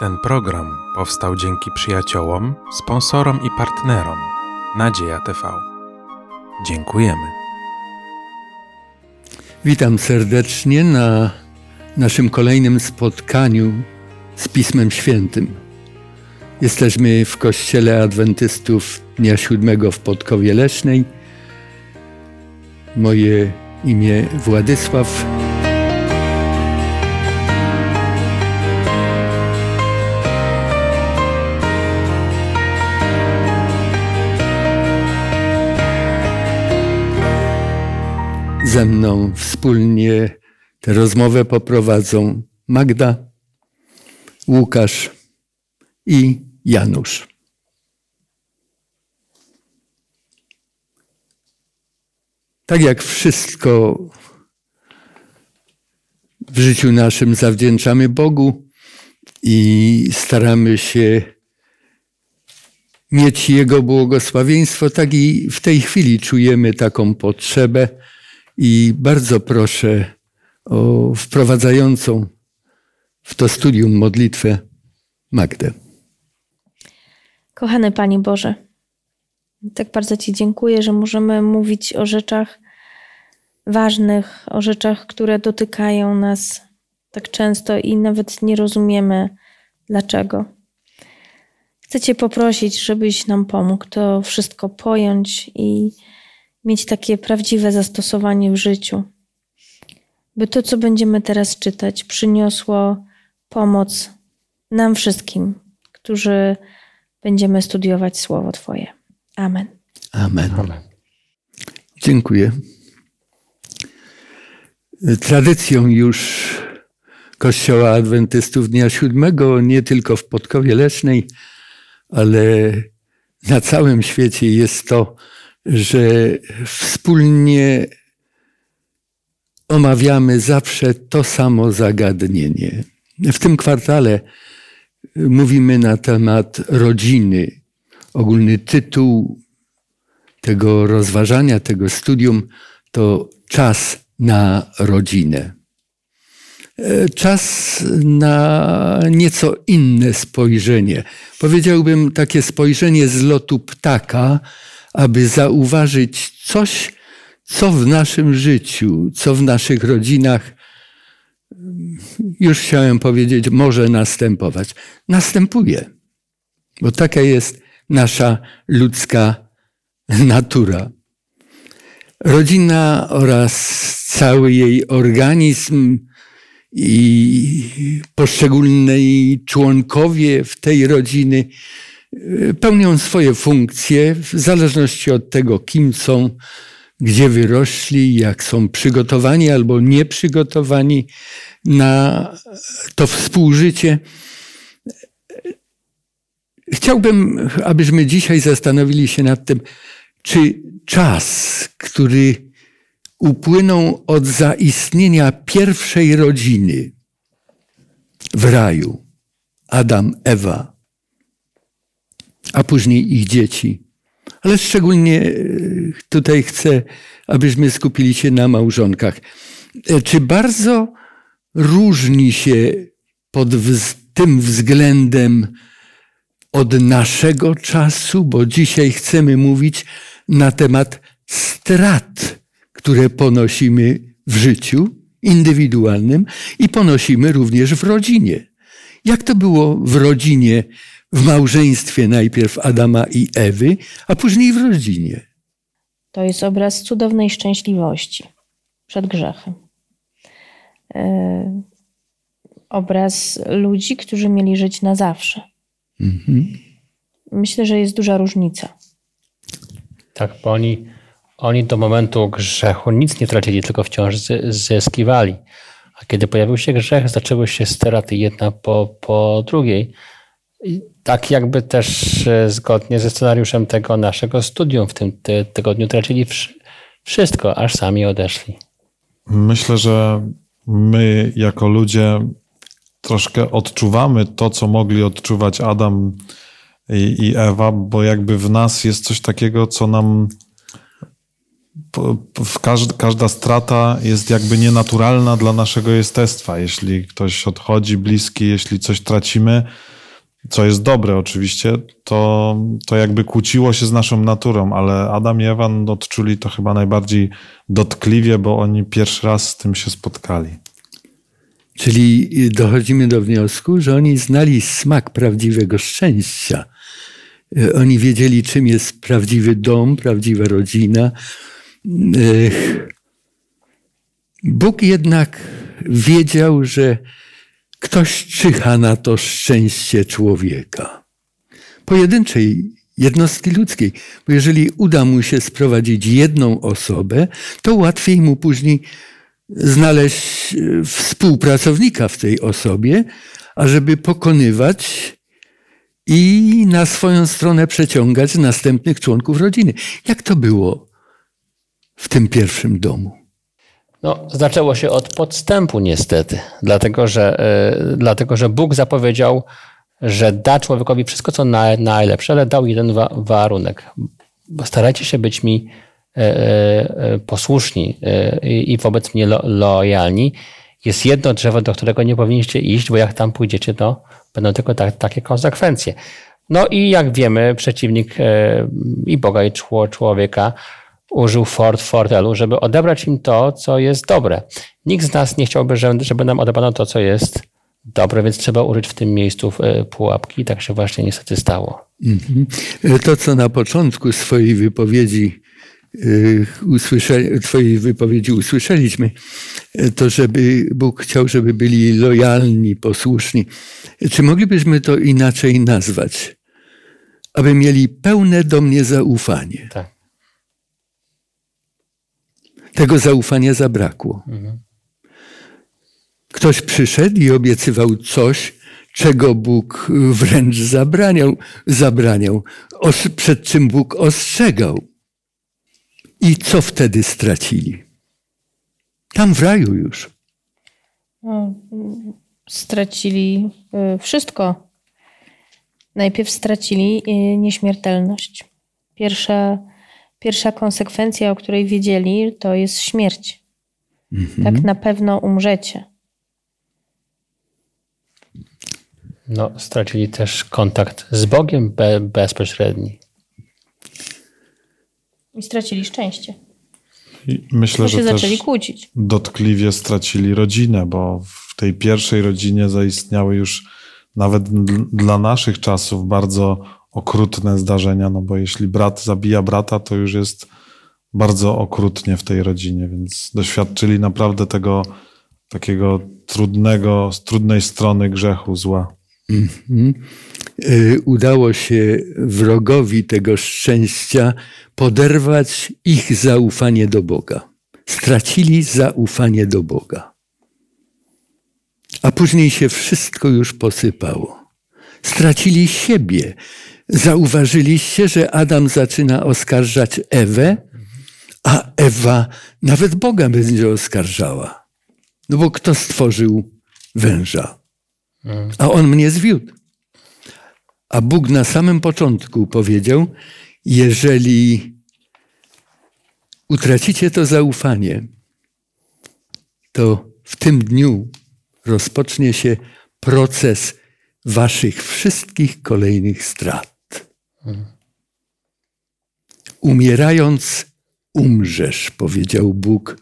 Ten program powstał dzięki przyjaciołom, sponsorom i partnerom Nadzieja TV. Dziękujemy. Witam serdecznie na naszym kolejnym spotkaniu z Pismem Świętym. Jesteśmy w Kościele Adwentystów Dnia Siódmego w Podkowie Leśnej. Moje imię Władysław. Ze mną wspólnie tę rozmowę poprowadzą Magda, Łukasz i Janusz. Tak jak wszystko w życiu naszym zawdzięczamy Bogu i staramy się mieć Jego błogosławieństwo, tak i w tej chwili czujemy taką potrzebę i bardzo proszę o wprowadzającą w to studium modlitwę Magdę. Kochany Panie Boże, tak bardzo Ci dziękuję, że możemy mówić o rzeczach ważnych, o rzeczach, które dotykają nas tak często i nawet nie rozumiemy dlaczego. Chcę Cię poprosić, żebyś nam pomógł to wszystko pojąć i mieć takie prawdziwe zastosowanie w życiu. By to, co będziemy teraz czytać, przyniosło pomoc nam wszystkim, którzy będziemy studiować Słowo Twoje. Amen. Amen. Amen. Dziękuję. Tradycją już Kościoła Adwentystów Dnia Siódmego, nie tylko w Podkowie Leśnej, ale na całym świecie jest to, że wspólnie omawiamy zawsze to samo zagadnienie. W tym kwartale mówimy na temat rodziny. Ogólny tytuł tego rozważania, tego studium to czas na rodzinę. Czas na nieco inne spojrzenie. Powiedziałbym takie spojrzenie z lotu ptaka, aby zauważyć coś, co w naszym życiu, co w naszych rodzinach, już chciałem powiedzieć, może następować. Następuje, bo taka jest nasza ludzka natura. Rodzina oraz cały jej organizm i poszczególni członkowie w tej rodziny pełnią swoje funkcje w zależności od tego, kim są, gdzie wyrośli, jak są przygotowani albo nieprzygotowani na to współżycie. Chciałbym, abyśmy dzisiaj zastanowili się nad tym, czy czas, który upłynął od zaistnienia pierwszej rodziny w raju, Adam, Ewa, a później ich dzieci. Ale szczególnie e, tutaj chcę, abyśmy skupili się na małżonkach. E, czy bardzo różni się pod tym względem od naszego czasu, bo dzisiaj chcemy mówić na temat strat, które ponosimy w życiu indywidualnym i ponosimy również w rodzinie. Jak to było w rodzinie w małżeństwie najpierw Adama i Ewy, a później w rodzinie. To jest obraz cudownej szczęśliwości przed grzechem. Yy, obraz ludzi, którzy mieli żyć na zawsze. Mhm. Myślę, że jest duża różnica. Tak, bo oni, oni do momentu grzechu nic nie tracili, tylko wciąż zyskiwali. A kiedy pojawił się grzech, zaczęły się straty jedna po, po drugiej. I tak jakby też e, zgodnie ze scenariuszem tego naszego studium w tym tygodniu tracili wszystko, aż sami odeszli. Myślę, że my jako ludzie troszkę odczuwamy to, co mogli odczuwać Adam i, i Ewa, bo jakby w nas jest coś takiego, co nam po- po- w każd, każda strata jest jakby nienaturalna dla naszego jestestwa. Jeśli ktoś odchodzi bliski, jeśli coś tracimy, co jest dobre oczywiście, to, to jakby kłóciło się z naszą naturą, ale Adam i Ewa no, odczuli to chyba najbardziej dotkliwie, bo oni pierwszy raz z tym się spotkali. Czyli dochodzimy do wniosku, że oni znali smak prawdziwego szczęścia. E, Oni wiedzieli, czym jest prawdziwy dom, prawdziwa rodzina. Bóg jednak wiedział, że ktoś czyha na to szczęście człowieka. Pojedynczej jednostki ludzkiej. Bo jeżeli uda mu się sprowadzić jedną osobę, to łatwiej mu później znaleźć e, współpracownika w tej osobie, ażeby pokonywać i na swoją stronę przeciągać następnych członków rodziny. Jak to było w tym pierwszym domu? No, zaczęło się od podstępu niestety, dlatego że, e, dlatego, że Bóg zapowiedział, że da człowiekowi wszystko, co na, najlepsze, ale dał jeden wa- warunek. Starajcie się być mi e, e, posłuszni i wobec mnie lo, lojalni. Jest jedno drzewo, do którego nie powinniście iść, bo jak tam pójdziecie, to będą tylko ta, takie konsekwencje. No i jak wiemy, przeciwnik i Boga, i czło- człowieka użył fort fortelu, żeby odebrać im to, co jest dobre. Nikt z nas nie chciałby, żeby nam odebrano to, co jest dobre, więc trzeba użyć w tym miejscu e, pułapki. Tak się właśnie niestety stało. Mhm. To, co na początku swojej wypowiedzi usłysze, twojej wypowiedzi usłyszeliśmy, to żeby Bóg chciał, żeby byli lojalni, posłuszni. Czy moglibyśmy to inaczej nazwać? Aby mieli pełne do mnie zaufanie. Tak. Tego zaufania zabrakło. Ktoś przyszedł i obiecywał coś, czego Bóg wręcz zabraniał, zabraniał os- przed czym Bóg ostrzegał. I co wtedy stracili? Tam w raju już. No, stracili y, wszystko. Najpierw stracili y, nieśmiertelność. Pierwsza, pierwsza konsekwencja, o której wiedzieli, to jest śmierć. Tak na pewno umrzecie. No, stracili też kontakt z Bogiem be, bezpośredni. I stracili szczęście. I myślę, że zaczęli kłócić. dotkliwie stracili rodzinę, bo w tej pierwszej rodzinie zaistniały już nawet dl- dla naszych czasów bardzo okrutne zdarzenia, no bo jeśli brat zabija brata, to już jest bardzo okrutnie w tej rodzinie, więc doświadczyli naprawdę tego takiego trudnego, z trudnej strony grzechu, zła. Mhm. Y, Udało się wrogowi tego szczęścia poderwać ich zaufanie do Boga. Stracili zaufanie do Boga. A później się wszystko już posypało. Stracili siebie. Zauważyliście, że Adam zaczyna oskarżać Ewę, a Ewa nawet Boga będzie oskarżała. No bo kto stworzył węża? a on mnie zwiódł. A Bóg na samym początku powiedział: Jeżeli utracicie to zaufanie, to w tym dniu rozpocznie się proces waszych wszystkich kolejnych strat. Umierając, umrzesz, powiedział Bóg.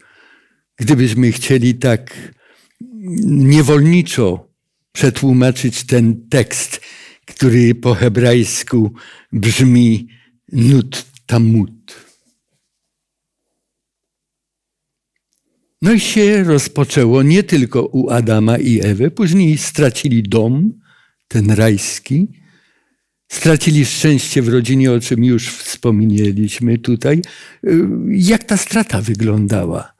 Gdybyśmy chcieli tak niewolniczo przetłumaczyć ten tekst, który po hebrajsku brzmi nut tamut. No i się rozpoczęło nie tylko u Adama i Ewy, później stracili dom, ten rajski, stracili szczęście w rodzinie, o czym już wspomnieliśmy tutaj. Jak ta strata wyglądała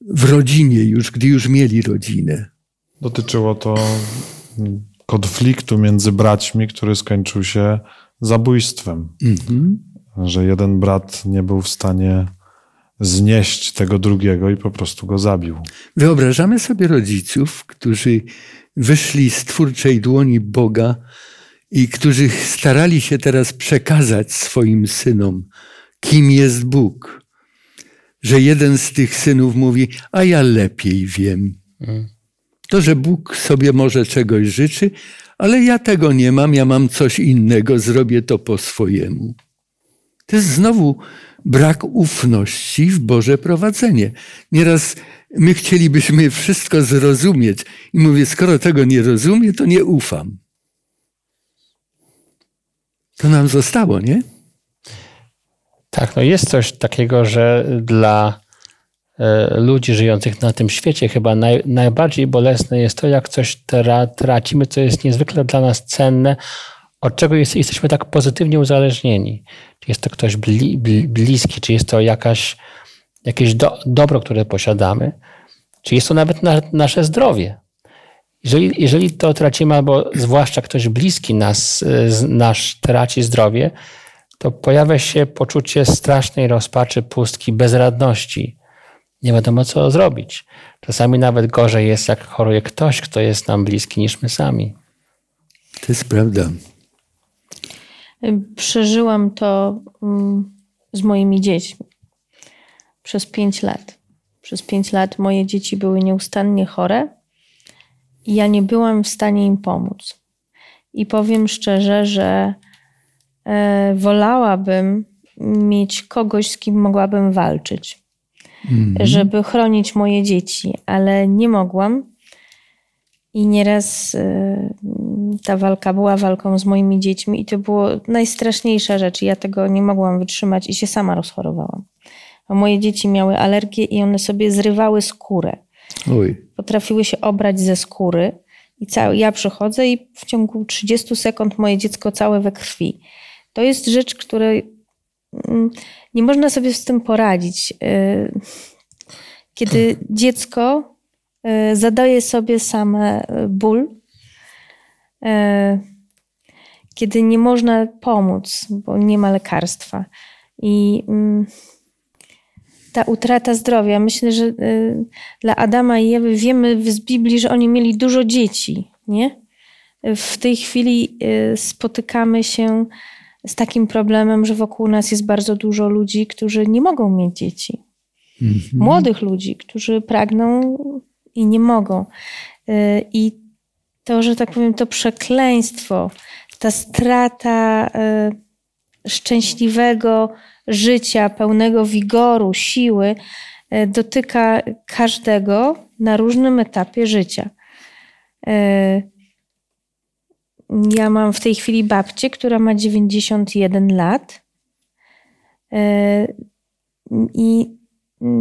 w rodzinie już, gdy już mieli rodzinę? Dotyczyło to mm, konfliktu między braćmi, który skończył się zabójstwem. Mhm. Że jeden brat nie był w stanie znieść tego drugiego i po prostu go zabił. Wyobrażamy sobie rodziców, którzy wyszli z twórczej dłoni Boga i którzy starali się teraz przekazać swoim synom, kim jest Bóg. że jeden z tych synów mówi, a ja lepiej wiem. To, że Bóg sobie może czegoś życzy, ale ja tego nie mam, ja mam coś innego, zrobię to po swojemu. To jest znowu brak ufności w Boże prowadzenie. Nieraz my chcielibyśmy wszystko zrozumieć i mówię, skoro tego nie rozumiem, to nie ufam. To nam zostało, nie? Tak, no jest coś takiego, że dla e, ludzi żyjących na tym świecie chyba naj, najbardziej bolesne jest to, jak coś tra, tracimy, co jest niezwykle dla nas cenne, od czego jest, jesteśmy tak pozytywnie uzależnieni. Czy jest to ktoś bli, bli, bliski, czy jest to jakaś, jakieś do, dobro, które posiadamy, czy jest to nawet na, nasze zdrowie. Jeżeli, jeżeli to tracimy, albo zwłaszcza ktoś bliski nas, nasz traci zdrowie, to pojawia się poczucie strasznej rozpaczy, pustki, bezradności. Nie wiadomo, co zrobić. Czasami nawet gorzej jest, jak choruje ktoś, kto jest nam bliski, niż my sami. To jest prawda. Przeżyłam to mm, z moimi dziećmi przez pięć lat. Przez pięć lat moje dzieci były nieustannie chore i ja nie byłam w stanie im pomóc. I powiem szczerze, że e, wolałabym mieć kogoś, z kim mogłabym walczyć, żeby chronić moje dzieci, ale nie mogłam. I nieraz e, ta walka była walką z moimi dziećmi, i to było najstraszniejsza rzecz. Ja tego nie mogłam wytrzymać i się sama rozchorowałam. Moje dzieci miały alergię i one sobie zrywały skórę. Oj. Potrafiły się obrać ze skóry. I cały, ja przychodzę i w ciągu 30 sekund moje dziecko całe we krwi. To jest rzecz, której mm, nie można sobie z tym poradzić. Y, Kiedy dziecko y, zadaje sobie same y, ból, kiedy nie można pomóc, bo nie ma lekarstwa. I mm, ta utrata zdrowia. Myślę, że y, dla Adama i Ewy wiemy z Biblii, że oni mieli dużo dzieci, nie? W tej chwili y, spotykamy się z takim problemem, że wokół nas jest bardzo dużo ludzi, którzy nie mogą mieć dzieci. Młodych ludzi, którzy pragną i nie mogą. Y, I to, że tak powiem, to przekleństwo, ta strata szczęśliwego życia, pełnego wigoru, siły, y, dotyka każdego na różnym etapie życia. Y, Ja mam w tej chwili babcię, która ma 91 lat y, i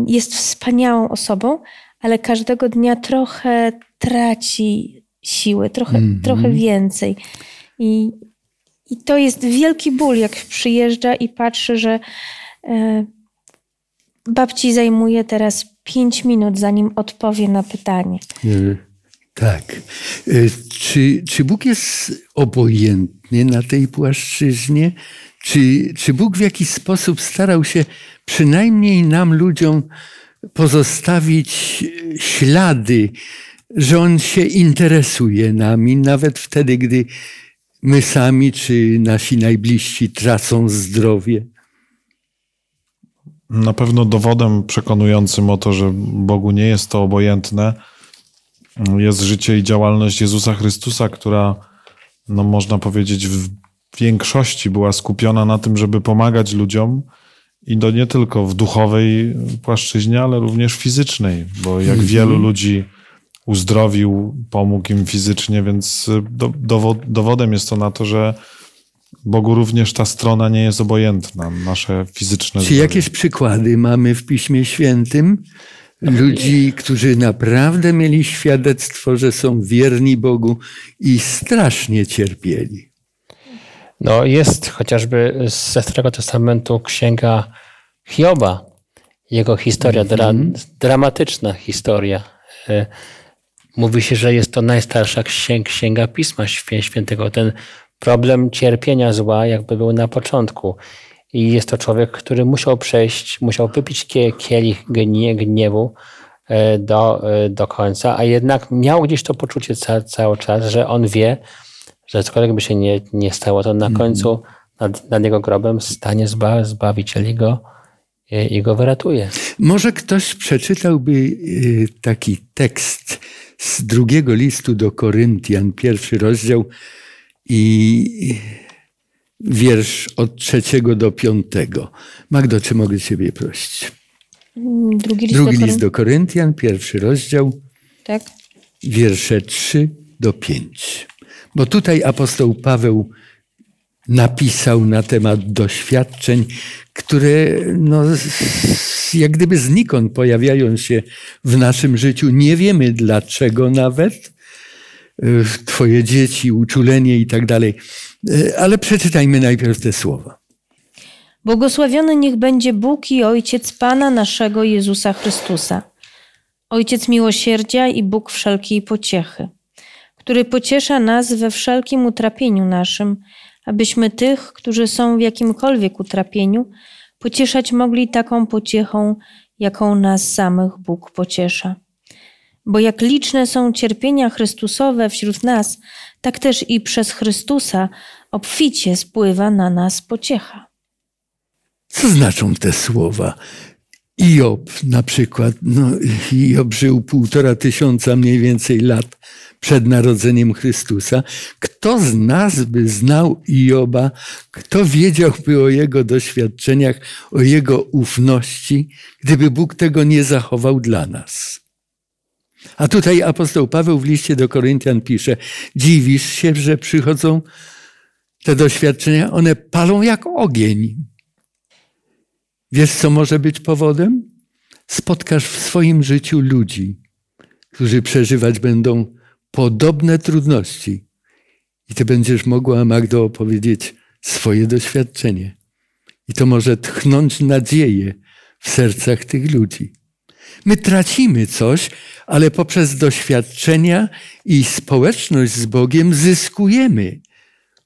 jest wspaniałą osobą, ale każdego dnia trochę traci siły, trochę, trochę więcej. I, I to jest wielki ból, jak przyjeżdża i patrzy, że e, babci zajmuje teraz 5 minut, zanim odpowie na pytanie. Y, Tak. Y, Czy, czy Bóg jest obojętny na tej płaszczyźnie? Czy, czy Bóg w jakiś sposób starał się przynajmniej nam, ludziom, pozostawić ślady, że On się interesuje nami, nawet wtedy, gdy my sami czy nasi najbliżsi tracą zdrowie? Na pewno dowodem przekonującym o to, że Bogu nie jest to obojętne, jest życie i działalność Jezusa Chrystusa, która, no można powiedzieć, w większości była skupiona na tym, żeby pomagać ludziom i to nie tylko w duchowej płaszczyźnie, ale również fizycznej, bo jak wielu ludzi uzdrowił, pomógł im fizycznie, więc do, dowod, dowodem jest to na to, że Bogu również ta strona nie jest obojętna, nasze fizyczne Czy zdrowie. jakieś przykłady mamy w Piśmie Świętym? Ludzi, którzy naprawdę mieli świadectwo, że są wierni Bogu i strasznie cierpieli. No jest chociażby ze Starego Testamentu księga Hioba. Jego historia, dra, dramatyczna historia. Mówi się, że jest to najstarsza księg, księga Pisma Świę- Świętego. Ten problem cierpienia zła jakby był na początku. I jest to człowiek, który musiał przejść, musiał wypić kie, kielich gnie, gniewu e, do, e, do końca, a jednak miał gdzieś to poczucie ca, cały czas, że on wie, że cokolwiek by się nie, nie stało, to na końcu nad, nad jego grobem stanie zba, Zbawiciel i go, i, i go wyratuje. Może ktoś przeczytałby y, taki tekst z drugiego listu do Koryntian, pierwszy rozdział i wiersz od trzeciego do piątego. Magdo, czy mogę Ciebie prosić? Drugi list Drugi do list do Koryntian, pierwszy rozdział, Tak? wiersze 3 do 5. Bo tutaj apostoł Paweł napisał na temat doświadczeń, które no, jak gdyby znikąd pojawiają się w naszym życiu. Nie wiemy dlaczego nawet. Y, Twoje dzieci, uczulenie i tak dalej. Y, Ale przeczytajmy najpierw te słowa. Błogosławiony niech będzie Bóg i Ojciec Pana naszego Jezusa Chrystusa. Ojciec miłosierdzia i Bóg wszelkiej pociechy, który pociesza nas we wszelkim utrapieniu naszym, abyśmy tych, którzy są w jakimkolwiek utrapieniu, pocieszać mogli taką pociechą, jaką nas samych Bóg pociesza. Bo jak liczne są cierpienia Chrystusowe wśród nas, tak też i przez Chrystusa obficie spływa na nas pociecha. Co znaczą te słowa? Job na przykład, no, Job żył półtora tysiąca mniej więcej lat przed narodzeniem Chrystusa. Kto z nas by znał Joba? Kto wiedziałby o jego doświadczeniach, o jego ufności, gdyby Bóg tego nie zachował dla nas? A tutaj apostoł Paweł w liście do Koryntian pisze: Dziwisz się, że przychodzą te doświadczenia? One palą jak ogień. Wiesz, co może być powodem? Spotkasz w swoim życiu ludzi, którzy przeżywać będą podobne trudności. I ty będziesz mogła, Magdo, opowiedzieć swoje doświadczenie. I to może tchnąć nadzieję w sercach tych ludzi. My tracimy coś, ale poprzez doświadczenia i społeczność z Bogiem zyskujemy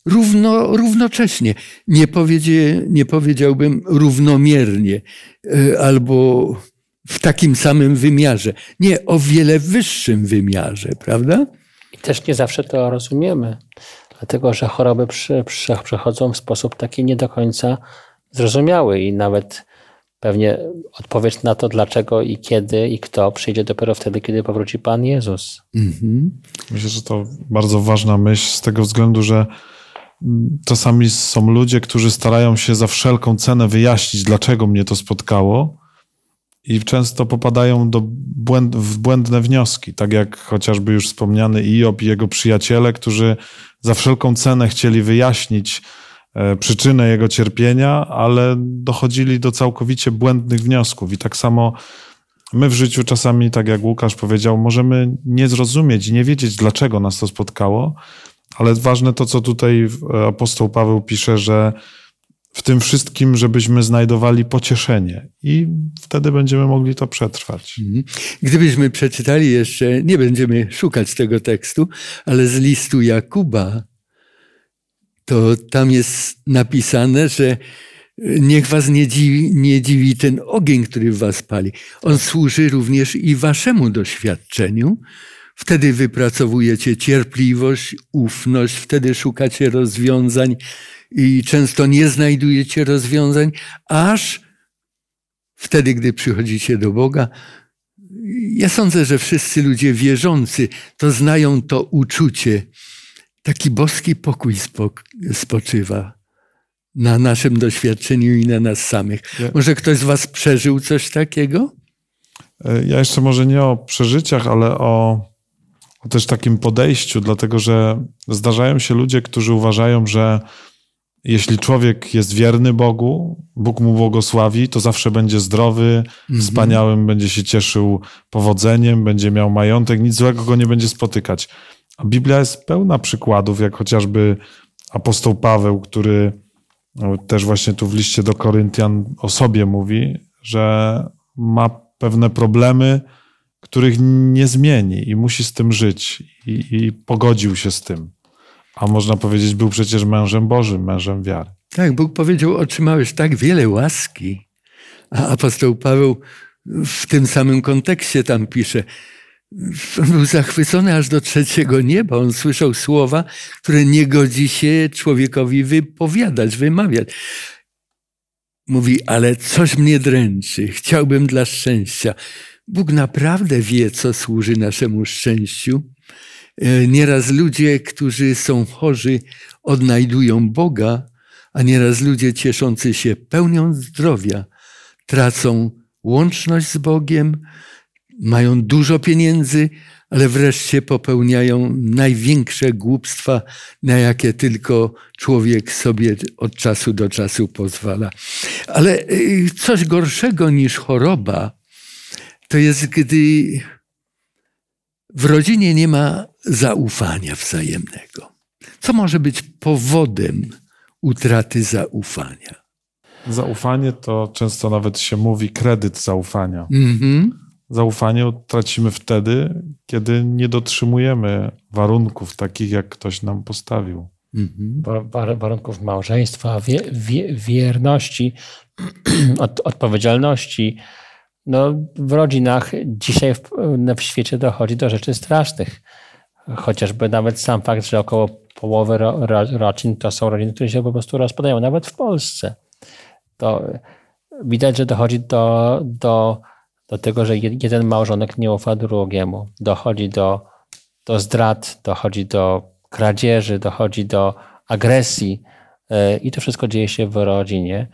równo, równocześnie. Nie, powiedzie, nie powiedziałbym równomiernie e, albo w takim samym wymiarze. Nie, o wiele wyższym wymiarze, prawda? I też nie zawsze to rozumiemy, dlatego że choroby przy, przy, przychodzą w sposób taki nie do końca zrozumiały i nawet pewnie odpowiedź na to, dlaczego i kiedy i kto przyjdzie dopiero wtedy, kiedy powróci Pan Jezus. Mhm. Myślę, że to bardzo ważna myśl z tego względu, że czasami są ludzie, którzy starają się za wszelką cenę wyjaśnić, dlaczego mnie to spotkało, i często popadają do błęd, w błędne wnioski, tak jak chociażby już wspomniany Iob i jego przyjaciele, którzy za wszelką cenę chcieli wyjaśnić e, przyczynę jego cierpienia, ale dochodzili do całkowicie błędnych wniosków. I tak samo my w życiu czasami, tak jak Łukasz powiedział, możemy nie zrozumieć i nie wiedzieć, dlaczego nas to spotkało, ale ważne to, co tutaj apostoł Paweł pisze, że w tym wszystkim, żebyśmy znajdowali pocieszenie i wtedy będziemy mogli to przetrwać. Mhm. Gdybyśmy przeczytali jeszcze, nie będziemy szukać tego tekstu, ale z listu Jakuba, to tam jest napisane, że niech was nie dziwi, nie dziwi ten ogień, który w was pali. On służy również i waszemu doświadczeniu. Wtedy wypracowujecie cierpliwość, ufność, wtedy szukacie rozwiązań i często nie znajdujecie rozwiązań, aż wtedy, gdy przychodzicie do Boga. Ja sądzę, że wszyscy ludzie wierzący to znają to uczucie. Taki boski pokój spoczywa na naszym doświadczeniu i na nas samych. Może ktoś z Was przeżył coś takiego? E, Ja jeszcze może nie o przeżyciach, ale o, o też takim podejściu, dlatego że zdarzają się ludzie, którzy uważają, że jeśli człowiek jest wierny Bogu, Bóg mu błogosławi, to zawsze będzie zdrowy, wspaniałym, będzie się cieszył powodzeniem, będzie miał majątek, nic złego go nie będzie spotykać. A Biblia jest pełna przykładów, jak chociażby apostoł Paweł, który no, też właśnie tu w liście do Koryntian o sobie mówi, że ma pewne problemy, których nie zmieni i musi z tym żyć i, i pogodził się z tym. A można powiedzieć, był przecież mężem Bożym, mężem wiary. Tak, Bóg powiedział, otrzymałeś tak wiele łaski. A apostoł Paweł w tym samym kontekście tam pisze, był zachwycony aż do trzeciego nieba. On słyszał słowa, które nie godzi się człowiekowi wypowiadać, wymawiać. mówi, ale coś mnie dręczy, chciałbym dla szczęścia. Bóg naprawdę wie, co służy naszemu szczęściu. E, nieraz ludzie, którzy są chorzy, odnajdują Boga, a nieraz ludzie cieszący się pełnią zdrowia tracą łączność z Bogiem, mają dużo pieniędzy, ale wreszcie popełniają największe głupstwa, na jakie tylko człowiek sobie od czasu do czasu pozwala. Ale y, coś gorszego niż choroba to jest, gdy w rodzinie nie ma zaufania wzajemnego. Co może być powodem utraty zaufania? Zaufanie to często nawet się mówi kredyt zaufania. Mhm. Zaufanie tracimy wtedy, kiedy nie dotrzymujemy warunków takich, jak ktoś nam postawił. Mhm. wa- wa- warunków małżeństwa, wie, wie, wierności, od, odpowiedzialności. No, w rodzinach dzisiaj w, w świecie dochodzi do rzeczy strasznych. Chociażby nawet sam fakt, że około połowy ro, ro, rodzin to są rodziny, które się po prostu rozpadają, nawet w Polsce. To widać, że dochodzi do, do, do tego, że jed- jeden małżonek nie ufa drugiemu. Dochodzi do, do zdrad, dochodzi do kradzieży, dochodzi do agresji e, i to wszystko dzieje się w rodzinie.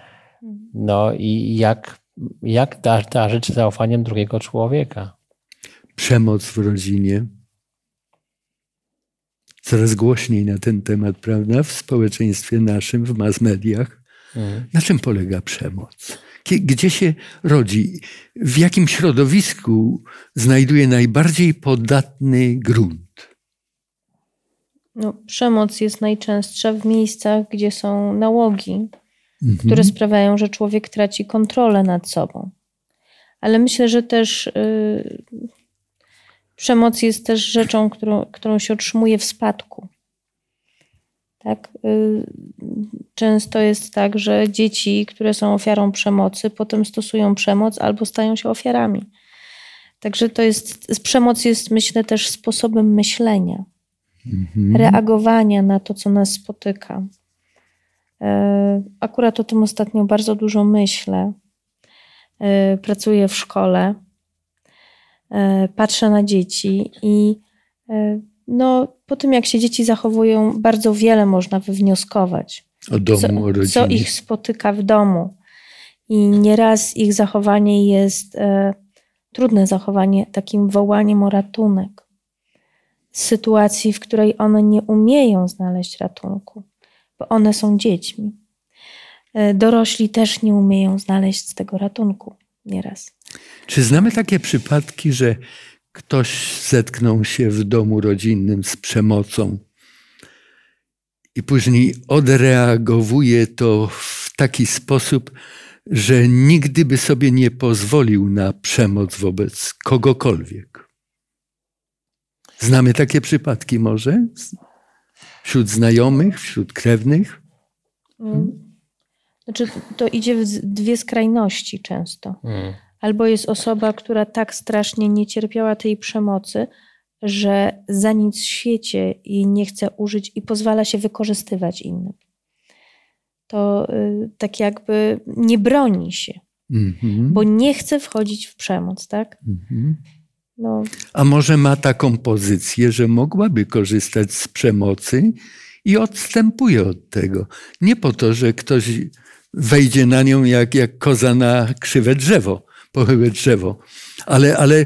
No i jak, jak da- darzyć zaufaniem drugiego człowieka? Przemoc w rodzinie. Coraz głośniej na ten temat, prawda? W społeczeństwie naszym, w mass mediach. Mhm. Na czym polega przemoc? Gdzie się rodzi? W jakim środowisku znajduje najbardziej podatny grunt? No, przemoc jest najczęstsza w miejscach, gdzie są nałogi, Mhm. które sprawiają, że człowiek traci kontrolę nad sobą. Ale myślę, że też y, przemoc jest też rzeczą, którą, którą się otrzymuje w spadku. Tak? Y, często jest tak, że dzieci, które są ofiarą przemocy, potem stosują przemoc albo stają się ofiarami. Także to jest, przemoc jest, myślę, też sposobem myślenia Mhm. reagowania na to, co nas spotyka. E, Akurat o tym ostatnio bardzo dużo myślę. E, Pracuję w szkole, e, patrzę na dzieci i no, po tym, jak się dzieci zachowują, bardzo wiele można wywnioskować O domu, co, o rodzinie. co ich spotyka w domu. I nieraz ich zachowanie jest e, trudne zachowanie, takim wołaniem o ratunek. Z sytuacji, w której one nie umieją znaleźć ratunku, bo one są dziećmi. E, dorośli też nie umieją znaleźć tego ratunku nieraz. Czy znamy takie przypadki, że ktoś zetknął się w domu rodzinnym z przemocą i później odreagowuje to w taki sposób, że nigdy by sobie nie pozwolił na przemoc wobec kogokolwiek? Znamy takie przypadki może? Wśród znajomych, wśród krewnych? Mm. Znaczy, to idzie w dwie skrajności często. Mm. Albo jest osoba, która tak strasznie nie cierpiała tej przemocy, że za nic w świecie jej nie chce użyć i pozwala się wykorzystywać innym. To y, tak jakby nie broni się, Mhm. bo nie chce wchodzić w przemoc, tak? Mhm. No, A może ma taką pozycję, że mogłaby korzystać z przemocy i odstępuje od tego. Nie po to, że ktoś wejdzie na nią jak, jak koza na krzywe drzewo, pochyłe drzewo, ale, ale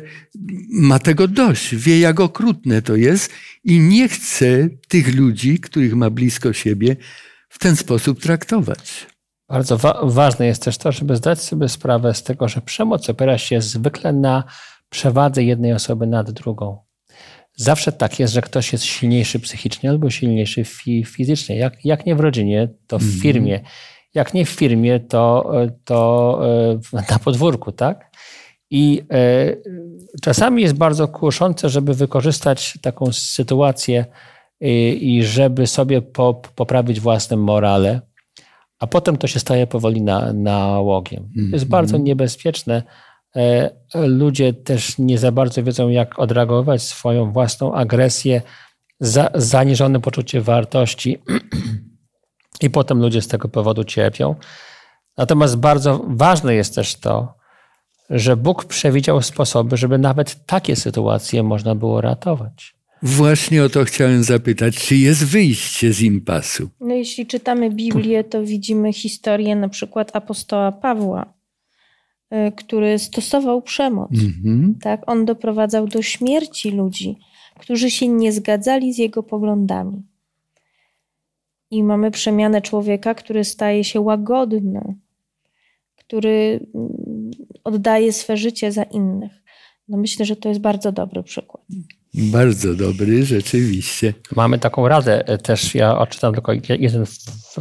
ma tego dość, wie jak okrutne to jest i nie chce tych ludzi, których ma blisko siebie, w ten sposób traktować. Bardzo wa- ważne jest też to, żeby zdać sobie sprawę z tego, że przemoc opiera się zwykle na przewadze jednej osoby nad drugą. Zawsze tak jest, że ktoś jest silniejszy psychicznie albo silniejszy fi- fizycznie. Jak, jak nie w rodzinie, to w Mhm. firmie. Jak nie w firmie, to, to e, na podwórku, tak? I e, czasami jest bardzo kuszące, żeby wykorzystać taką sytuację i, i żeby sobie po, poprawić własne morale, a potem to się staje powoli na, nałogiem. Jest Mhm. bardzo niebezpieczne. E, Ludzie też nie za bardzo wiedzą, jak odreagować swoją własną agresję, za, zaniżone poczucie wartości i potem ludzie z tego powodu cierpią. Natomiast bardzo ważne jest też to, że Bóg przewidział sposoby, żeby nawet takie sytuacje można było ratować. Właśnie o to chciałem zapytać, czy jest wyjście z impasu? No jeśli czytamy Biblię, to widzimy historię na przykład apostoła Pawła, który stosował przemoc. Mhm. Tak? On doprowadzał do śmierci ludzi, którzy się nie zgadzali z jego poglądami. I mamy przemianę człowieka, który staje się łagodny, który mm, oddaje swe życie za innych. No myślę, że to jest bardzo dobry przykład. Bardzo dobry, rzeczywiście. Mamy taką radę e, też, ja odczytam tylko jeden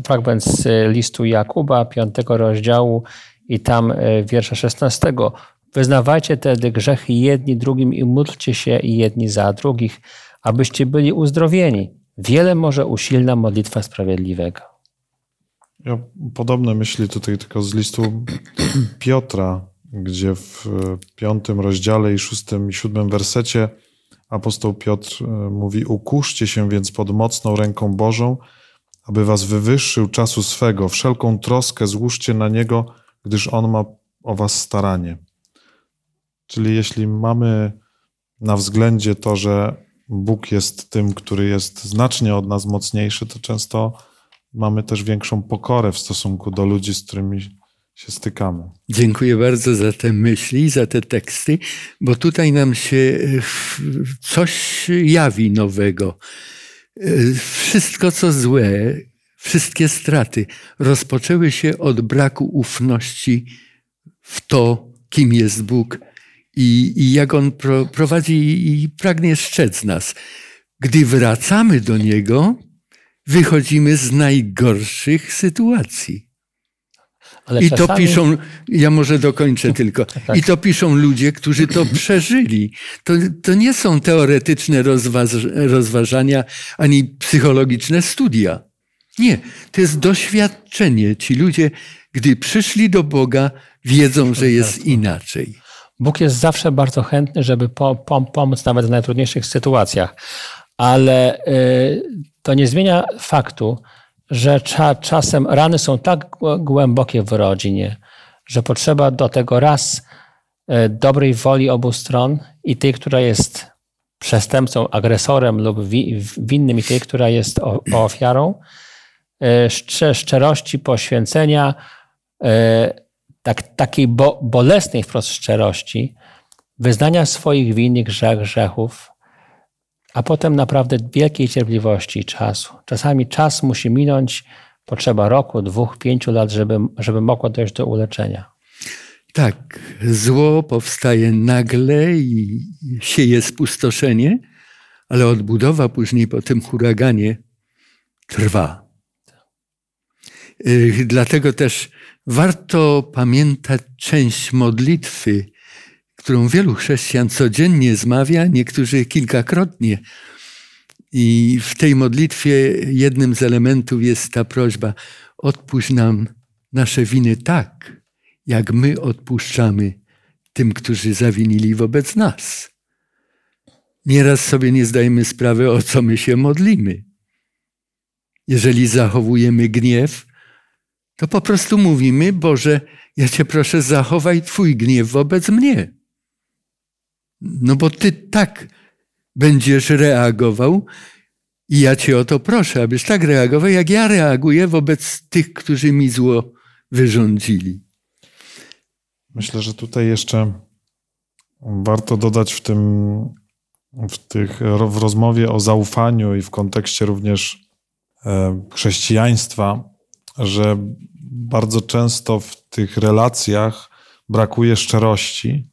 fragment z listu Jakuba, piątego rozdziału i tam e, wiersza 16. Wyznawajcie tedy grzechy jedni drugim i módlcie się jedni za drugich, abyście byli uzdrowieni. Wiele może usilna modlitwa sprawiedliwego. Ja podobne myśli tutaj tylko z listu Piotra, gdzie w piątym rozdziale i szóstym i siódmym wersecie apostoł Piotr e, mówi: Ukuszcie się więc pod mocną ręką Bożą, aby was wywyższył czasu swego. Wszelką troskę złóżcie na niego, gdyż on ma o was staranie. Czyli jeśli mamy na względzie to, że Bóg jest tym, który jest znacznie od nas mocniejszy, to często mamy też większą pokorę w stosunku do ludzi, z którymi się stykamy. Dziękuję bardzo za te myśli, za te teksty, bo tutaj nam się e, coś jawi nowego. E, Wszystko, co złe, wszystkie straty rozpoczęły się od braku ufności w to, kim jest Bóg i, i jak On pro, prowadzi i pragnie strzec nas. Gdy wracamy do Niego, wychodzimy z najgorszych sytuacji. Ale I to czasami- piszą, ja może dokończę tylko. Tak. I to piszą ludzie, którzy to przeżyli. To, to nie są teoretyczne rozważ, rozważania ani psychologiczne studia. Nie, to jest doświadczenie. Ci ludzie, gdy przyszli do Boga, wiedzą, że jest inaczej. Bóg jest zawsze bardzo chętny, żeby po, pom- pomóc nawet w najtrudniejszych sytuacjach, ale y, to nie zmienia faktu, że cza, czasem rany są tak głę- głębokie w rodzinie, że potrzeba do tego raz y, dobrej woli obu stron i tej, która jest przestępcą, agresorem lub wi, winnym i tej, która jest ofiarą, szcze, szczerości, poświęcenia, y, tak, takiej bo, bolesnej wprost szczerości, wyznania swoich win i grzech, grzechów, a potem naprawdę wielkiej cierpliwości i czasu. Czasami czas musi minąć, potrzeba roku, dwóch, pięciu lat, żeby, żeby mogło dojść do uleczenia. Tak, zło powstaje nagle i sieje spustoszenie, ale odbudowa później po tym huraganie trwa. Y, Dlatego też warto pamiętać część modlitwy, którą wielu chrześcijan codziennie zmawia, niektórzy kilkakrotnie. I w tej modlitwie jednym z elementów jest ta prośba: odpuść nam nasze winy tak, jak my odpuszczamy tym, którzy zawinili wobec nas. Nieraz sobie nie zdajemy sprawy, o co my się modlimy. Jeżeli zachowujemy gniew, to po prostu mówimy: Boże, ja Cię proszę, zachowaj Twój gniew wobec mnie. No bo Ty tak będziesz reagował, i ja Cię o to proszę, abyś tak reagował, jak ja reaguję wobec tych, którzy mi zło wyrządzili. Myślę, że tutaj jeszcze warto dodać w tym, w, tych, w rozmowie o zaufaniu i w kontekście również e, chrześcijaństwa, że bardzo często w tych relacjach brakuje szczerości.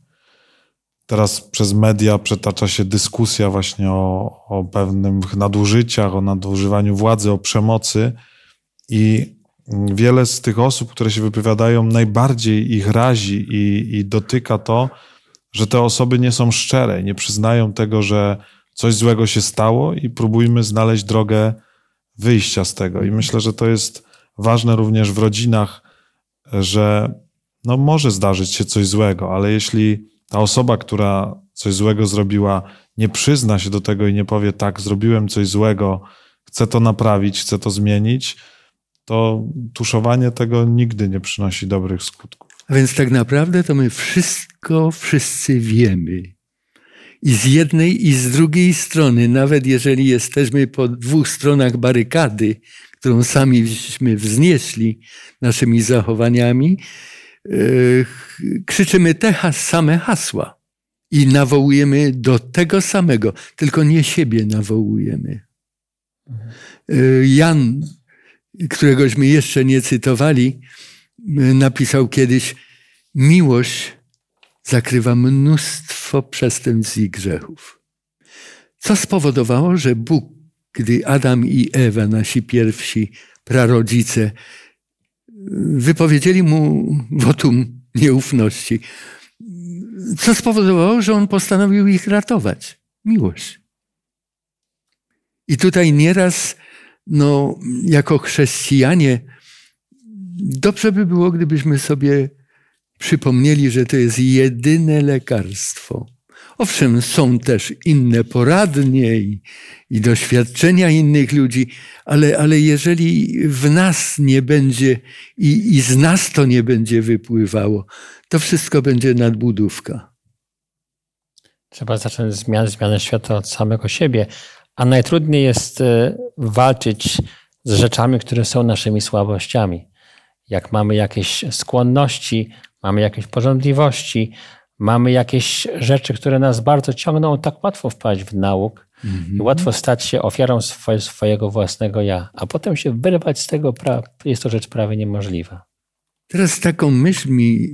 Teraz przez media przetacza się dyskusja właśnie o, o pewnych nadużyciach, o nadużywaniu władzy, o przemocy i wiele z tych osób, które się wypowiadają, najbardziej ich razi i, i dotyka to, że te osoby nie są szczere, nie przyznają tego, że coś złego się stało i próbujmy znaleźć drogę wyjścia z tego. I myślę, że to jest ważne również w rodzinach, że no może zdarzyć się coś złego, ale jeśli ta osoba, która coś złego zrobiła, nie przyzna się do tego i nie powie, tak, zrobiłem coś złego, chcę to naprawić, chcę to zmienić, to tuszowanie tego nigdy nie przynosi dobrych skutków. A więc tak naprawdę to my wszystko wszyscy wiemy. I z jednej, i z drugiej strony, nawet jeżeli jesteśmy po dwóch stronach barykady, którą samiśmy wznieśli naszymi zachowaniami, yy, krzyczymy te same hasła i nawołujemy do tego samego, tylko nie siebie nawołujemy. Yy, Jan, któregośmy jeszcze nie cytowali, yy, napisał kiedyś: Miłość zakrywa mnóstwo przestępstw i grzechów. Co spowodowało, że Bóg, gdy Adam i Ewa, nasi pierwsi prarodzice, wypowiedzieli mu wotum nieufności, co spowodowało, że on postanowił ich ratować? Miłość. I tutaj nieraz, no, jako chrześcijanie, dobrze by było, gdybyśmy sobie przypomnieli, że to jest jedyne lekarstwo. Owszem, są też inne poradnie i, i, doświadczenia innych ludzi, ale, ale jeżeli w nas nie będzie i, i z nas to nie będzie wypływało, to wszystko będzie nadbudówka. Trzeba zacząć zmian, zmianę świata od samego siebie, a najtrudniej jest e, walczyć z rzeczami, które są naszymi słabościami. Jak mamy jakieś skłonności, mamy jakieś porządliwości, mamy jakieś rzeczy, które nas bardzo ciągną, tak łatwo wpaść w nauk i łatwo stać się ofiarą swoje, swojego własnego ja, a potem się wyrwać z tego, jest to rzecz prawie niemożliwa. Teraz taką myśl mi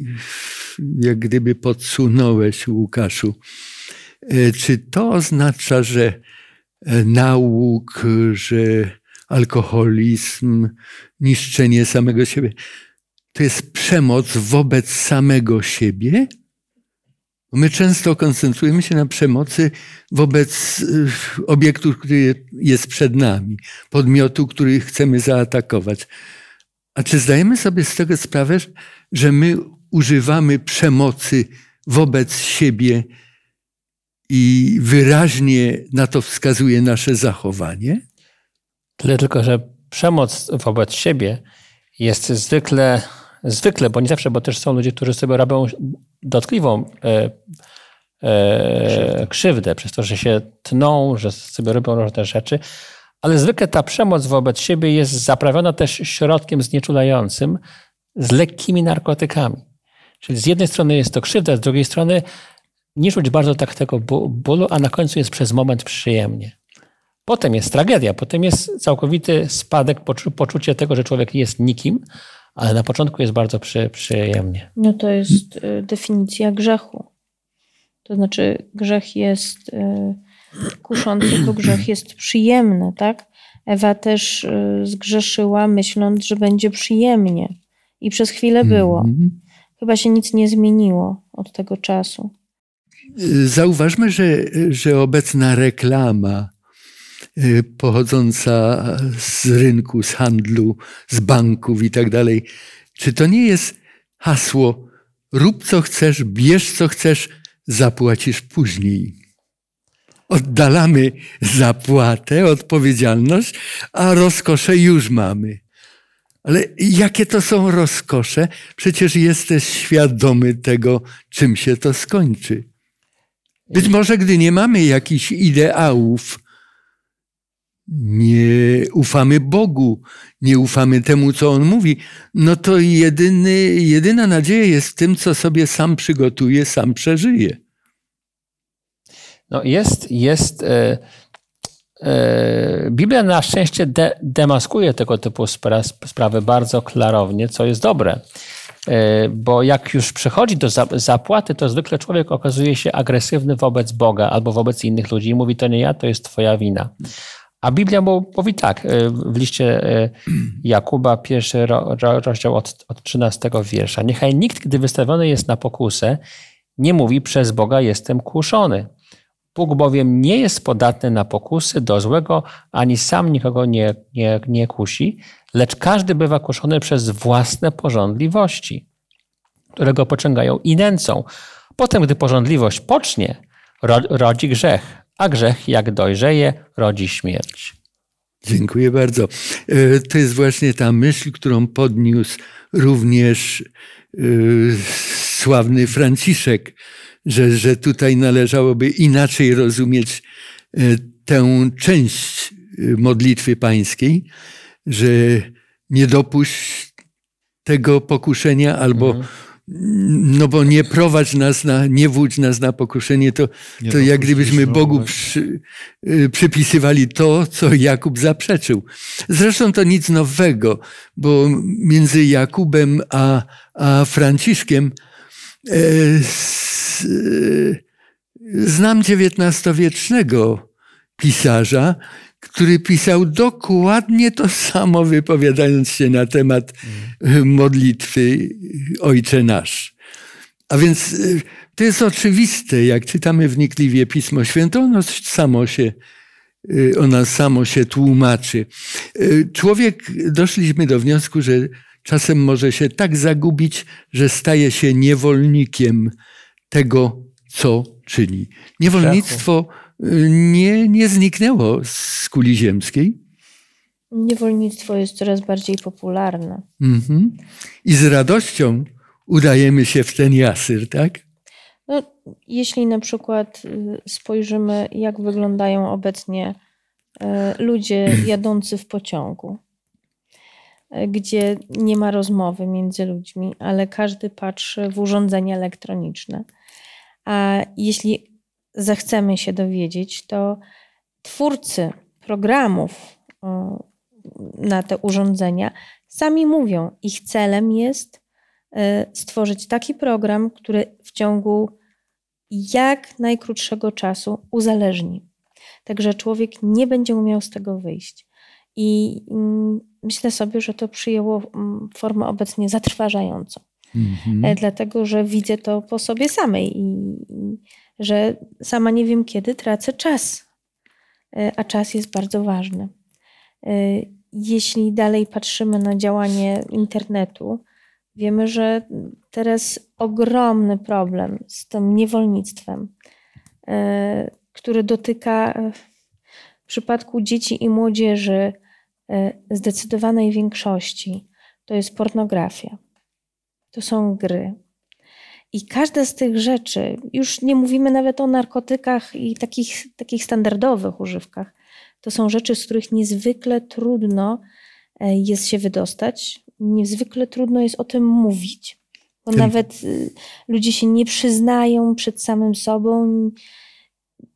jak gdyby podsunąłeś, Łukaszu. Czy to oznacza, że nauk, że alkoholizm, niszczenie samego siebie, to jest przemoc wobec samego siebie? My często koncentrujemy się na przemocy wobec obiektu, który jest przed nami, podmiotu, który chcemy zaatakować. A czy zdajemy sobie z tego sprawę, że my używamy przemocy wobec siebie i wyraźnie na to wskazuje nasze zachowanie? Tyle tylko, że przemoc wobec siebie jest zwykle, zwykle, bo nie zawsze, bo też są ludzie, którzy sobie robią dotkliwą e, e, krzywdę przez to, że się tną, że sobie robią różne rzeczy, ale zwykle ta przemoc wobec siebie jest zaprawiona też środkiem znieczulającym z lekkimi narkotykami. Czyli z jednej strony jest to krzywda, z drugiej strony nie czuć bardzo tak tego bólu, a na końcu jest przez moment przyjemnie. Potem jest tragedia, potem jest całkowity spadek, poczucie tego, że człowiek jest nikim, ale na początku jest bardzo przy, przyjemnie. No to jest y, definicja grzechu. To znaczy, grzech jest y, kuszący, bo grzech jest przyjemny, tak? Ewa też y, zgrzeszyła, myśląc, że będzie przyjemnie. I przez chwilę było. Mm. Chyba się nic nie zmieniło od tego czasu. Zauważmy, że, że obecna reklama pochodząca z rynku, z handlu, z banków i tak dalej, czy to nie jest hasło rób co chcesz, bierz co chcesz, zapłacisz później. Oddalamy zapłatę, odpowiedzialność, a rozkosze już mamy. Ale jakie to są rozkosze? Przecież jesteś świadomy tego, czym się to skończy. Być może, gdy nie mamy jakichś ideałów, nie ufamy Bogu, nie ufamy temu, co On mówi, no to jedyny, jedyna nadzieja jest w tym, co sobie sam przygotuje, sam przeżyje. No jest, jest. E, e, Biblia na szczęście de, demaskuje tego typu sprawy bardzo klarownie, co jest dobre. E, bo jak już przychodzi do zapłaty, to zwykle człowiek okazuje się agresywny wobec Boga albo wobec innych ludzi i mówi: To nie ja, to jest Twoja wina. A Biblia mówi tak w liście Jakuba, pierwszy rozdział od, od 13 wiersza. Niechaj nikt, gdy wystawiony jest na pokusę, nie mówi przez Boga jestem kuszony. Bóg bowiem nie jest podatny na pokusy do złego, ani sam nikogo nie, nie, nie kusi, lecz każdy bywa kuszony przez własne porządliwości, które go pociągają i nęcą. Potem, gdy porządliwość pocznie, rodzi grzech, a grzech, jak dojrzeje, rodzi śmierć. Dziękuję bardzo. E, to jest właśnie ta myśl, którą podniósł również e, sławny Franciszek, że, że tutaj należałoby inaczej rozumieć e, tę część modlitwy pańskiej, że nie dopuść tego pokuszenia albo Mhm. No bo nie prowadź nas na, nie wódź nas na pokuszenie, to, Nie to jak dopuść gdybyśmy złego. Bogu przy, y, przypisywali to, co Jakub zaprzeczył. Zresztą to nic nowego, bo między Jakubem a, a Franciszkiem e, e, znam XIX-wiecznego pisarza, który pisał dokładnie to samo, wypowiadając się na temat e, modlitwy Ojcze Nasz. A więc e, to jest oczywiste, jak czytamy wnikliwie Pismo Święte, ono samo się, e, ono samo się tłumaczy. Człowiek, doszliśmy do wniosku, że czasem może się tak zagubić, że staje się niewolnikiem tego, co czyni. Niewolnictwo nie, nie zniknęło z kuli ziemskiej. Niewolnictwo jest coraz bardziej popularne. Mhm. I z radością udajemy się w ten jasyr, tak? No, jeśli na przykład y, spojrzymy, jak wyglądają obecnie y, ludzie jadący w pociągu, y, gdzie nie ma rozmowy między ludźmi, ale każdy patrzy w urządzenia elektroniczne. A jeśli zechcemy się dowiedzieć, to twórcy programów na te urządzenia sami mówią, ich celem jest e, stworzyć taki program, który w ciągu jak najkrótszego czasu uzależni. Także człowiek nie będzie umiał z tego wyjść. I mm, myślę sobie, że to przyjęło mm, formę obecnie zatrważającą. Mhm. E, Dlatego, że widzę to po sobie samej i, i że sama nie wiem, kiedy tracę czas. E, A czas jest bardzo ważny. E, Jeśli dalej patrzymy na działanie internetu, wiemy, że teraz ogromny problem z tym niewolnictwem, e, który dotyka w przypadku dzieci i młodzieży zdecydowanej większości, to jest pornografia to są gry. I każda z tych rzeczy, już nie mówimy nawet o narkotykach i takich, takich standardowych używkach, to są rzeczy, z których niezwykle trudno e, jest się wydostać, niezwykle trudno jest o tym mówić, bo Tym- nawet y, ludzie się nie przyznają przed samym sobą,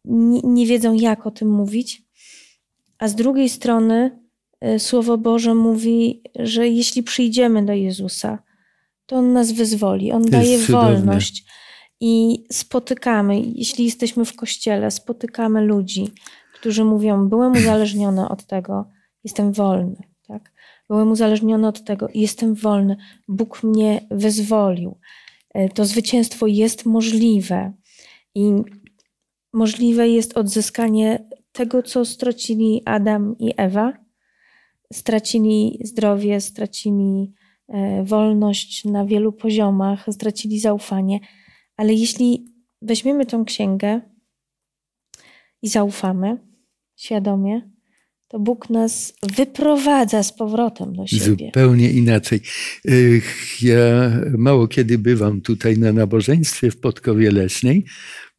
nie, nie wiedzą, jak o tym mówić. A z drugiej strony, y, Słowo Boże mówi, że jeśli przyjdziemy do Jezusa, to On nas wyzwoli, On daje cudowne. wolność. I spotykamy, jeśli jesteśmy w kościele, spotykamy ludzi, którzy mówią: Byłem uzależniony od tego, jestem wolny. Tak? Byłem uzależniony od tego, jestem wolny. Bóg mnie wyzwolił. E, To zwycięstwo jest możliwe. I możliwe jest odzyskanie tego, co stracili Adam i Ewa. Stracili zdrowie, stracili wolność na wielu poziomach, stracili zaufanie. Ale jeśli weźmiemy tą księgę i zaufamy świadomie, to Bóg nas wyprowadza z powrotem do siebie. Zupełnie inaczej. Ja mało kiedy bywam tutaj na nabożeństwie w Podkowie Leśnej,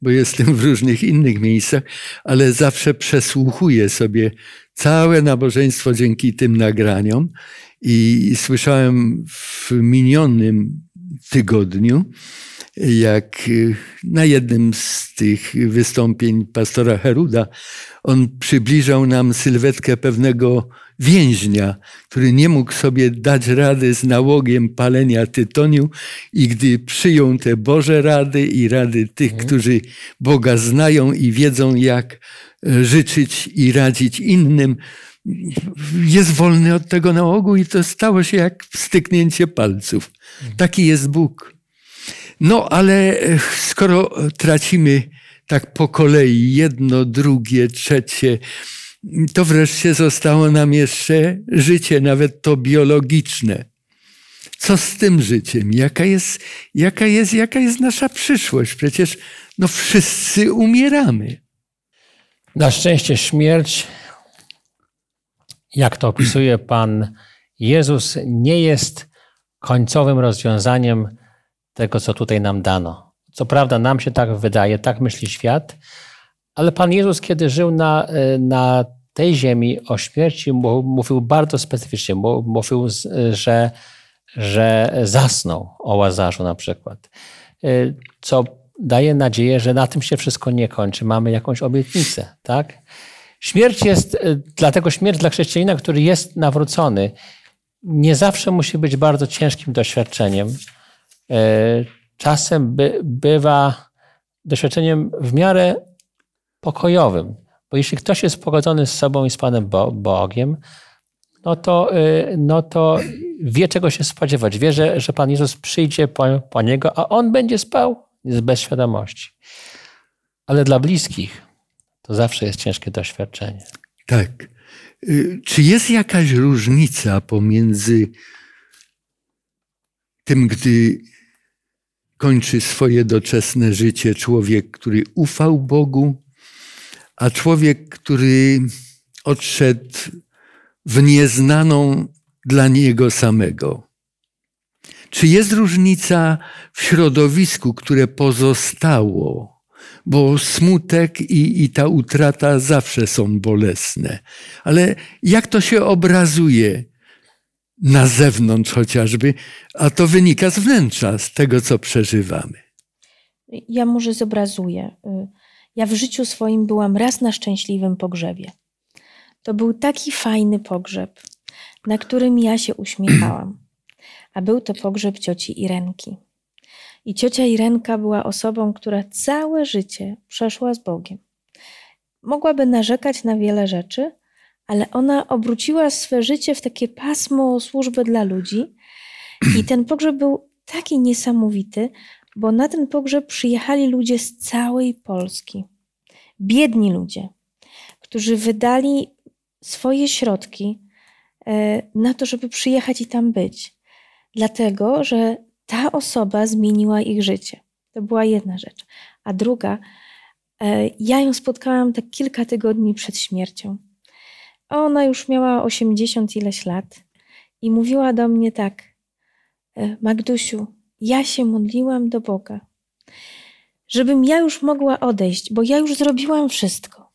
bo jestem w różnych innych miejscach, ale zawsze przesłuchuję sobie całe nabożeństwo dzięki tym nagraniom i słyszałem w minionym tygodniu, jak y, na jednym z tych wystąpień pastora Heruda on przybliżał nam sylwetkę pewnego więźnia, który nie mógł sobie dać rady z nałogiem palenia tytoniu i gdy przyjął te Boże rady i rady tych, którzy Boga znają i wiedzą, jak e, życzyć i radzić innym, jest wolny od tego nałogu i to stało się jak styknięcie palców. Taki jest Bóg. No, ale e, skoro tracimy tak po kolei jedno, drugie, trzecie, to wreszcie zostało nam jeszcze życie, nawet to biologiczne. Co z tym życiem? Jaka jest, jaka jest, jaka jest nasza przyszłość? Przecież no wszyscy umieramy. Na szczęście śmierć jak to opisuje Pan Jezus, nie jest końcowym rozwiązaniem tego, co tutaj nam dano. Co prawda, nam się tak wydaje, tak myśli świat, ale Pan Jezus, kiedy żył na, na tej ziemi, o śmierci mówił bardzo specyficznie. Mówił, że, że zasnął o Łazarzu na przykład. Co daje nadzieję, że na tym się wszystko nie kończy. Mamy jakąś obietnicę, tak? Śmierć jest, dlatego śmierć dla chrześcijanina, który jest nawrócony, nie zawsze musi być bardzo ciężkim doświadczeniem. Czasem by, bywa doświadczeniem w miarę pokojowym. Bo jeśli ktoś jest pogodzony z sobą i z Panem Bogiem, no to, no to wie, czego się spodziewać. Wie, że, że Pan Jezus przyjdzie po, po niego, a on będzie spał z bezświadomości. Ale dla bliskich to zawsze jest ciężkie doświadczenie. Tak. Czy jest jakaś różnica pomiędzy tym, gdy kończy swoje doczesne życie człowiek, który ufał Bogu, a człowiek, który odszedł w nieznaną dla niego samego? Czy jest różnica w środowisku, które pozostało? Bo smutek i, i ta utrata zawsze są bolesne. Ale jak to się obrazuje na zewnątrz chociażby, a to wynika z wnętrza, z tego, co przeżywamy? Ja może zobrazuję. Ja w życiu swoim byłam raz na szczęśliwym pogrzebie. To był taki fajny pogrzeb, na którym ja się uśmiechałam. A był to pogrzeb cioci Irenki. I ciocia Irenka była osobą, która całe życie przeszła z Bogiem. Mogłaby narzekać na wiele rzeczy, ale ona obróciła swe życie w takie pasmo służby dla ludzi. I ten pogrzeb był taki niesamowity, bo na ten pogrzeb przyjechali ludzie z całej Polski. Biedni ludzie, którzy wydali swoje środki e, na to, żeby przyjechać i tam być. Dlatego, że ta osoba zmieniła ich życie. To była jedna rzecz. A druga, e, ja ją spotkałam tak kilka tygodni przed śmiercią. Ona już miała 80 ileś lat i mówiła do mnie tak: e, Magdusiu, ja się modliłam do Boga, żebym ja już mogła odejść, bo ja już zrobiłam wszystko.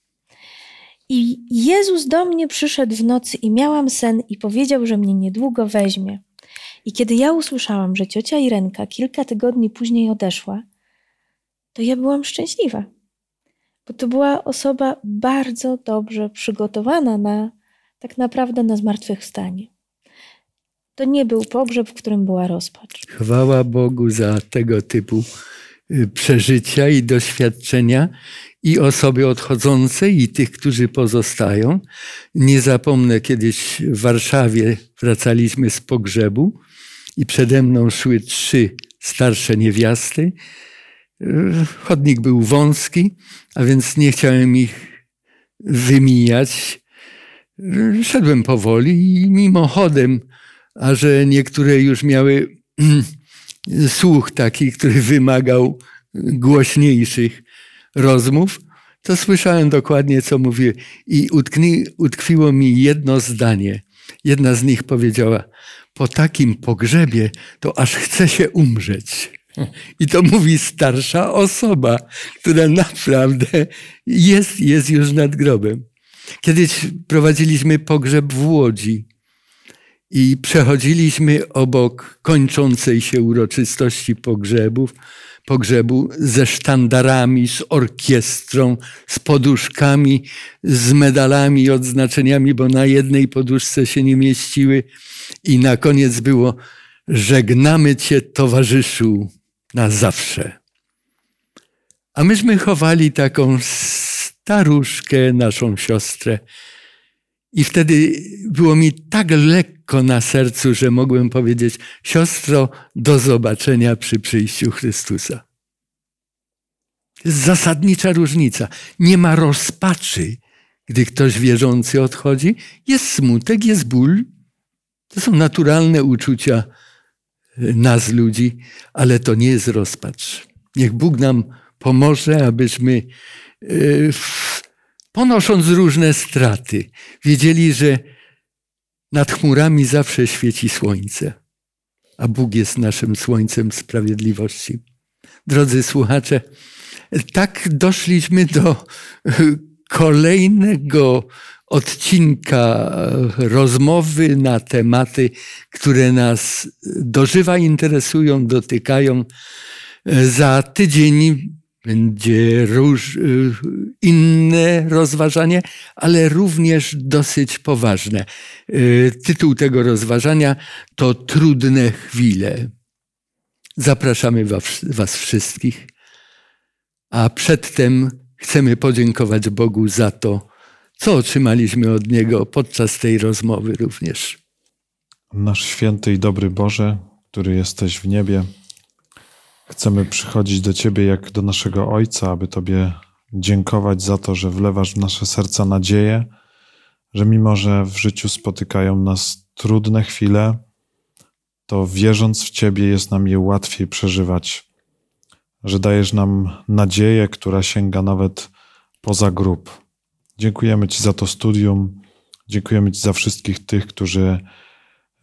I Jezus do mnie przyszedł w nocy i miałam sen i powiedział, że mnie niedługo weźmie. I kiedy ja usłyszałam, że ciocia Irenka kilka tygodni później odeszła, to ja byłam szczęśliwa, bo to była osoba bardzo dobrze przygotowana na tak naprawdę na zmartwychwstanie. To nie był pogrzeb, w którym była rozpacz. Chwała Bogu za tego typu y, przeżycia i doświadczenia i osoby odchodzące, i tych, którzy pozostają. Nie zapomnę, kiedyś w Warszawie wracaliśmy z pogrzebu i przede mną szły trzy starsze niewiasty. Chodnik był wąski, a więc nie chciałem ich wymijać. Szedłem powoli i mimochodem, a że niektóre już miały słuch taki, który wymagał głośniejszych rozmów, to słyszałem dokładnie, co mówię. I utkni, utkwiło mi jedno zdanie. Jedna z nich powiedziała: Po takim pogrzebie to aż chce się umrzeć. I to mówi starsza osoba, która naprawdę jest, jest już nad grobem. Kiedyś prowadziliśmy pogrzeb w Łodzi i przechodziliśmy obok kończącej się uroczystości pogrzebów pogrzebu ze sztandarami, z orkiestrą, z poduszkami, z medalami i odznaczeniami, bo na jednej poduszce się nie mieściły. I na koniec było: Żegnamy Cię, towarzyszu, na zawsze. A myśmy chowali taką staruszkę, naszą siostrę. I wtedy było mi tak lekko na sercu, że mogłem powiedzieć: Siostro, do zobaczenia przy przyjściu Chrystusa. To jest zasadnicza różnica. Nie ma rozpaczy, gdy ktoś wierzący odchodzi. Jest smutek, jest ból. To są naturalne uczucia e, nas, ludzi, ale to nie jest rozpacz. Niech Bóg nam pomoże, abyśmy e, ponosząc różne straty, wiedzieli, że Nad chmurami zawsze świeci słońce, a Bóg jest naszym słońcem sprawiedliwości. Drodzy słuchacze, tak doszliśmy do kolejnego odcinka rozmowy na tematy, które nas do żywa interesują, dotykają. Za tydzień będzie róż, inne rozważanie, ale również dosyć poważne. Tytuł tego rozważania to Trudne chwile. Zapraszamy was, was wszystkich, a przedtem chcemy podziękować Bogu za to, co otrzymaliśmy od Niego podczas tej rozmowy również. Nasz święty i dobry Boże, który jesteś w niebie, chcemy przychodzić do Ciebie jak do naszego Ojca, aby Tobie dziękować za to, że wlewasz w nasze serca nadzieję, że mimo, że w życiu spotykają nas trudne chwile, to wierząc w Ciebie jest nam je łatwiej przeżywać, że dajesz nam nadzieję, która sięga nawet poza grób. Dziękujemy Ci za to studium, dziękujemy Ci za wszystkich tych, którzy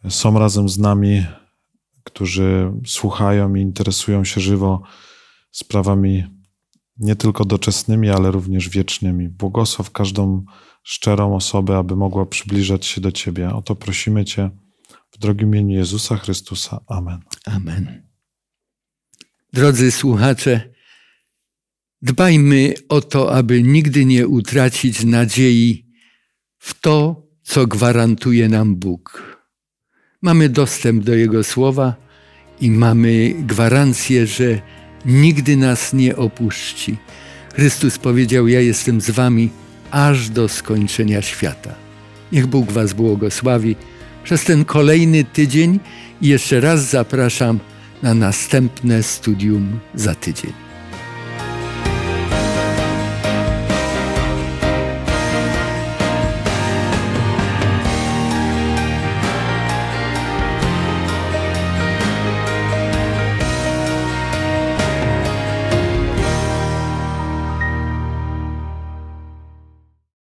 są razem z nami, którzy słuchają i interesują się żywo sprawami nie tylko doczesnymi, ale również wiecznymi. Błogosław każdą szczerą osobę, aby mogła przybliżać się do Ciebie. O to prosimy Cię w drogim imieniu Jezusa Chrystusa. Amen. Amen. Drodzy słuchacze, dbajmy o to, aby nigdy nie utracić nadziei w to, co gwarantuje nam Bóg. Mamy dostęp do Jego słowa i mamy gwarancję, że nigdy nas nie opuści. Chrystus powiedział: Ja jestem z Wami aż do skończenia świata. Niech Bóg Was błogosławi przez ten kolejny tydzień i jeszcze raz zapraszam na następne studium za tydzień.